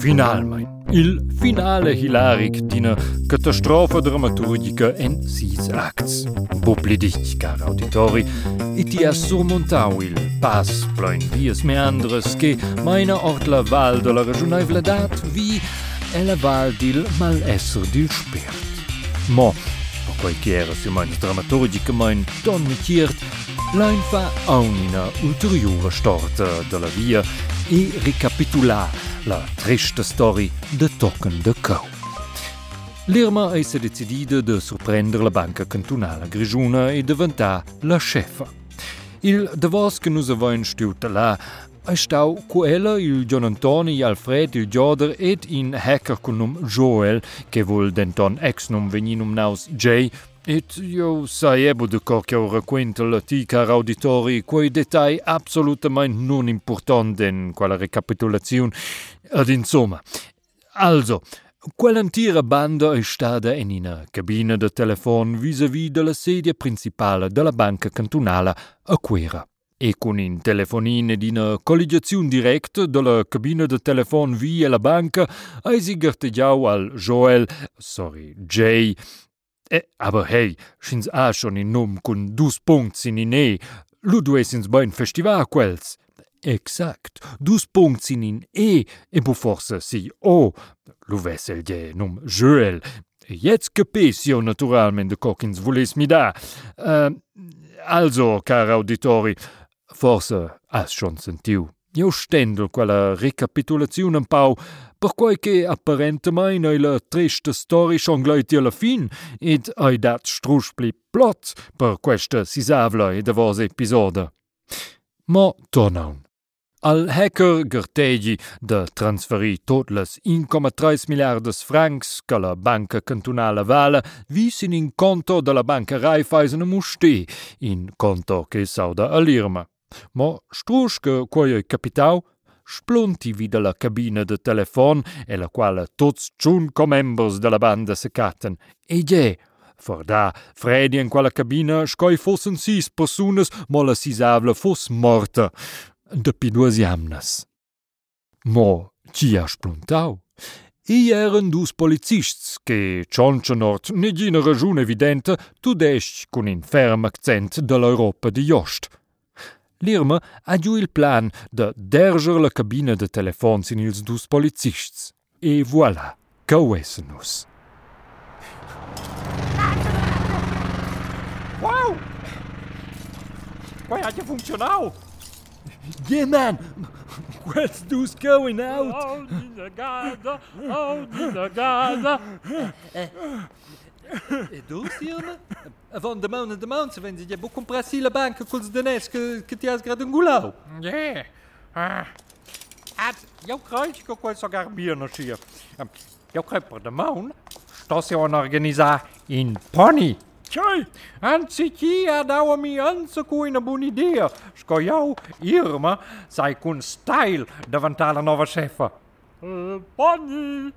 Finalmein. Il finale hilaric d'ina catastrofa dramaturgica en sis acts. Bublidic, car auditori, e ti ha il pas plein vias meandres che maina ort la val de la ragionevledat vi e la val dil malesser dil spert. Mo, per quei chiera si main dramaturgica main ton mitiert, Lein fa aunina ulteriore storta de la via e recapitular la triste story de Tocken de Cau. L'Irma è se de sorprendere la banca cantonale Grigiuna e diventare la chefa. Il davos che nus avein stiuta là è stau quella il Gian Antoni, Alfred, il Gioder ed in hacker con num Joel, che vuol denton ex num veninum naus Jay, Et io cor che ora quenta la tica auditori quei detai absolutamente non importanti in quella recapitolazione. Ad insomma, also, quell'antira banda è stata in una cabina de telefon vis-à-vis della sedia principale della banca cantonale a Quera. E con in telefonine di una collegiazione diretta della cabina de telefon via la banca, hai si al Joel, sorry, Jay, Eh, aber hey, schins a schon in num cun dus punkts in in E, lu duessins bein festival quels. Exakt, dus punkts in in E, e bu forse si O, lu vessel je num Joel. Jetzt capis io naturalment de cockins voles mi da. Uh, also, car auditori, forse has schon sentiu. Io stendo quella recapitulazione un pau, per quei che apparentemente la triste storia gleich alla fin, ed hai dat struspli plot per questa sisavla e davos episoda. Ma tornaun. Al hacker gertegi de transferi tot les 1,3 miliardes francs che la banca cantonale vala vis in conto de la banca Raiffeisen muste, in conto che sauda all'irma. Ma strusch che quei capitau splunti vida la cabina de telefon e la quale tots ciun comembers de la banda se catten. E je, for da, Fredi in quella cabina scoi fossen sis personas, ma la sisavla foss morta, de piduas jamnas. Mo, ci ha spluntau? I eran dus policists che cioncionort negina ragiun evidente tudesc con in ferm accent dell'Europa di Jost. L'Irma ha giù il plan de derger la cabina de telefons in ils dus policists. E voilà, cauessenus. Wow! Quai ha già funzionau! Yeah, man! What's dus going out? Oh, Nina Gaza! Oh, Nina Gaza! E Irma? Van de mão de mão, se vende, vou comprar sim a banca com os danês que, que te has gradangulau. Yeah! Ah. Eu creio que eu conheço Garbier no sia. Eu creio por de mão. Estou se a organizar in Pony. Tjoi, anzi chi ha dau a mi anza cu una buona idea. Sco eu, Irma, sai con style davanti la nova chefa. Uh, Pony!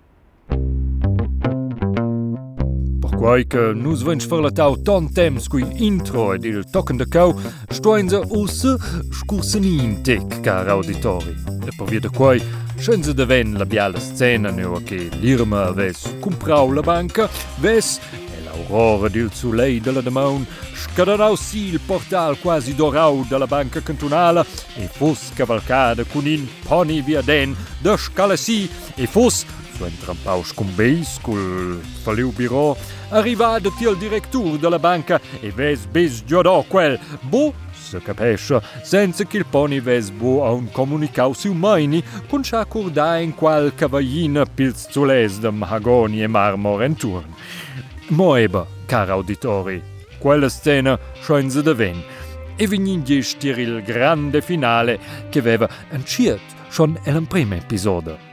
Quai che nus vens verlatau tant temps cui intro ed il tocken de cau, stoinza usse scursenin tec, car auditori. E per via de quai, scenza de ven la biala scena neo che l'Irma aves comprau la banca, ves, e l'aurora del soleil de la demaun, scadarau si il portal quasi dorau della banca cantonala, e fos cavalcada con in pony via den, de scala si, e fos entrampaus con beis col faliu biro, arrivada til directur della banca e ves bis giodò quel, bo, se capesce, senza che il pony ves bo a un comunicau siu maini, con scia curda in qual cavaglina pils zules de mahagoni e marmor en turn. Moeba, car auditori, quella scena scenze de ven, e vigningi stir il grande finale che aveva anciet schon el primo episodio.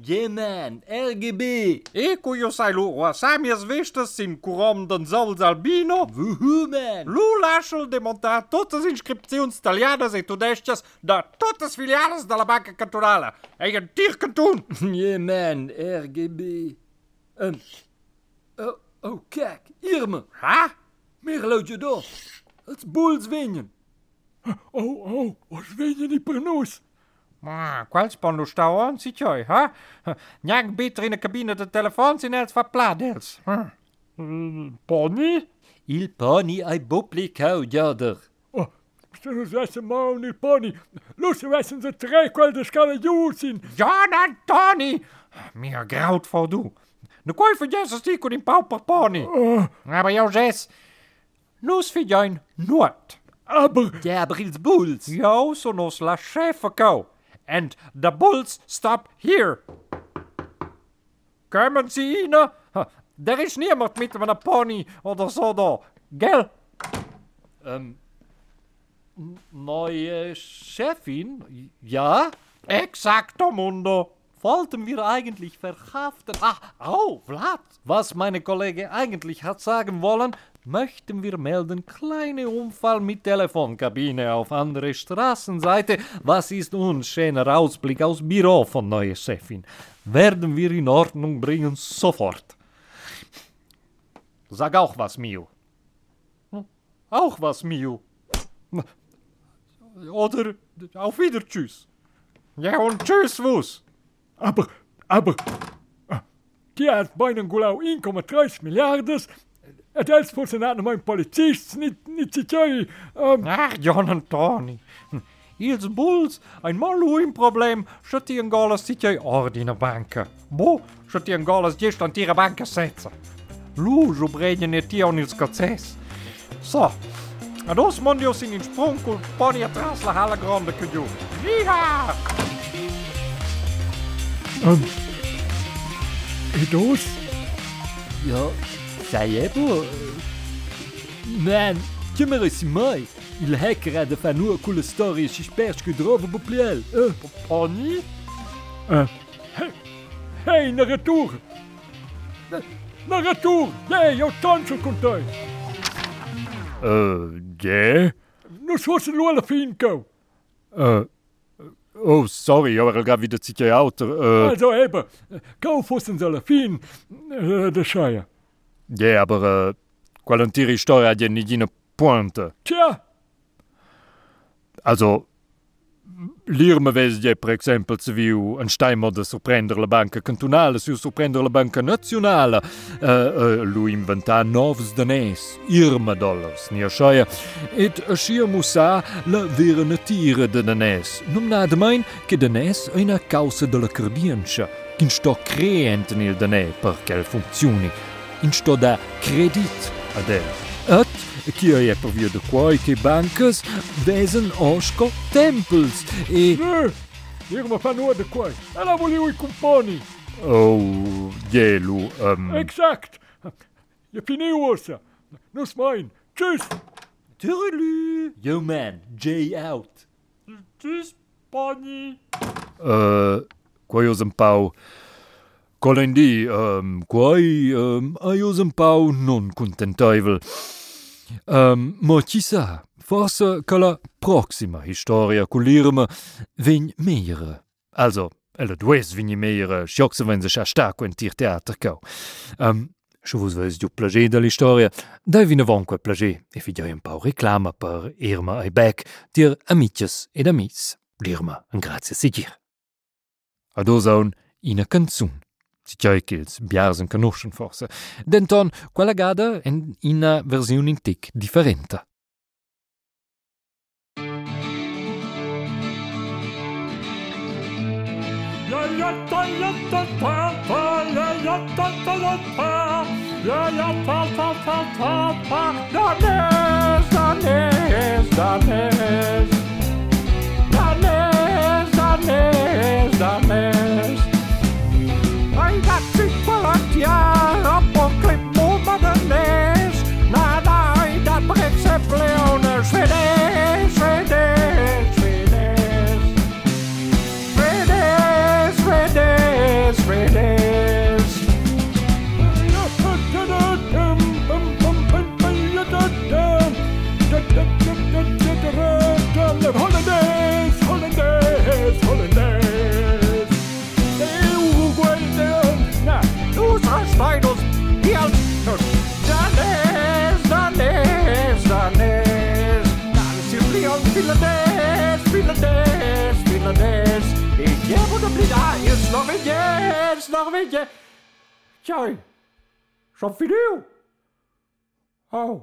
Yeah man, RGB. Eko jo sai lu, wa samias vestes sin curom den Sauls Albino. Woohoo man. Lu lascial demontar totes inscripzions taliadas e tudestias da totes filiales de la Banca Cantonala. Eigen tir cantun. Yeah man, RGB. Um, oh, oh kijk, Irme. Ha? Meer luid je door. Het boels winnen. Oh, oh, os vegne ni per nus. Ah, quals pon sta on, si tjoi, ha? Njag beter in de cabine de telefoons in els verpladels. Hm. Pony? Il pony ai boplicau jader. Oh, se nos vessen maun il pony. Los vessen se tre quel de scala jusin. John Antoni! Meer grout voor du. De kooi van Jezus die kon in pauper pony. Maar jou zes. Nus fi join noord. Aber, Ja, aber ils boels. Jo, so nos la chefe kou. And the bulls stop here. Komen ze in? Er is niemand met een pony of zo da. Gel? Um, neue Chefin? Ja? Exacto, mundo. Wollten wir eigentlich verhaften? Ah, oh, Vlad. Was meine Kollege eigentlich hat sagen wollen, möchten wir melden, kleine Unfall mit Telefonkabine auf andere Straßenseite. Was ist uns schöner Ausblick aus Büro von neue Chefin? Werden wir in Ordnung bringen sofort. Sag auch was, Mio. Hm, Auch was, Mio. Oder auf Wieder, tschüss. Ja, und tschüss, woes. aber, aber. ah, Die hat bijna gulau 1,3 miljardes. Het is voor zijn aan mijn policist niet, niet. Um, Ach, John Antoni. Ils bulls, ein mal lu im problem, schati ein galas sitjai ordine banca. Bo, schati ein galas gest an tira banca setza. Lu, jo bregnen e tia on. So, ados mondios in in sprung col pony atras la hala grande che giù. Um, Edos? Ja, Ça y est. Euh, man, kimmerissimoy, il häckrade för nu och kulle story si spärsku drover på pläl. Öh, på ni? Öh. Hej, na retour! Na retour! Nej, jag dansar kontaj! Se lo alla finkau. Öh. Oh, sorry, jag var gravid att sticka out. Alltså, fin, det. Yeah, aber uh, qualentieri storia di nigina pointe. Tja, Also, Lirme vesi je, per exempel, se viu un steimer de surprender la banca cantonale, se surprender la banca nazionale, uh, uh, lu inventa novs danès, irma dollars, ni aschoia, et aschia musa la vera natira de danès, num na de mein che danès è una causa de la carbiancia, in sto creent nel danè per quel funzioni, in što da kredit Adel. ki jo je po viaduquoiki bankës vezën oshko Temples e... Dirma pa nua de quai, ela voliu i componi. Oh, gelu, um... Exakt! Je finiu ossa, nus mein, tschüss! Tyrelü! Yo man, Jay out! Tschüss, Pony! Uh, eh, quai osem pau... colendi um quai um aios un pau non contentaivel um ma sa forse che la proxima historia culirme vegn meire also elle dues vigni meire schioxe wenn se sta quentir teater cau um Je vous veux du plager de l'historia, dai vine vonque plager e figlioi un pau reclama per Irma e Beck, dir amices ed amis. L'Irma un grazie sigir. Ad osaun ina canzun. tgei ch'ils biarsen canoschen forsa. Denton, quella gada en ina versiun in tic differenta. Danés, danés, danés are. Je moet hem niet aan, in nog een keer. Jij, video. Oh.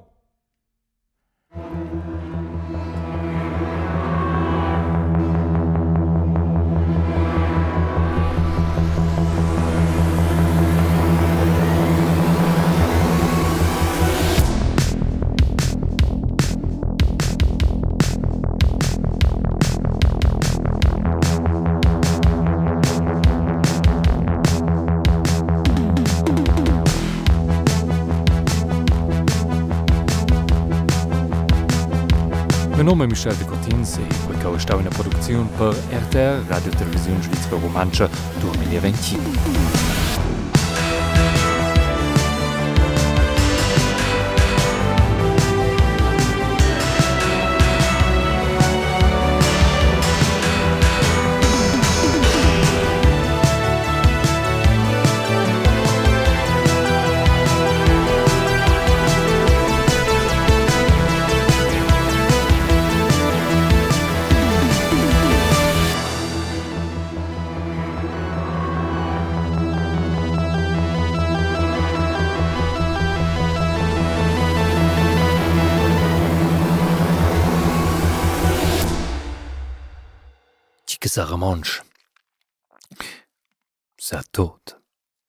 nome é Michel de Cortines, e eu que na produção per RTR Radio Televisão Svizzera Romancha 2020. ça remanche. Ça tôte.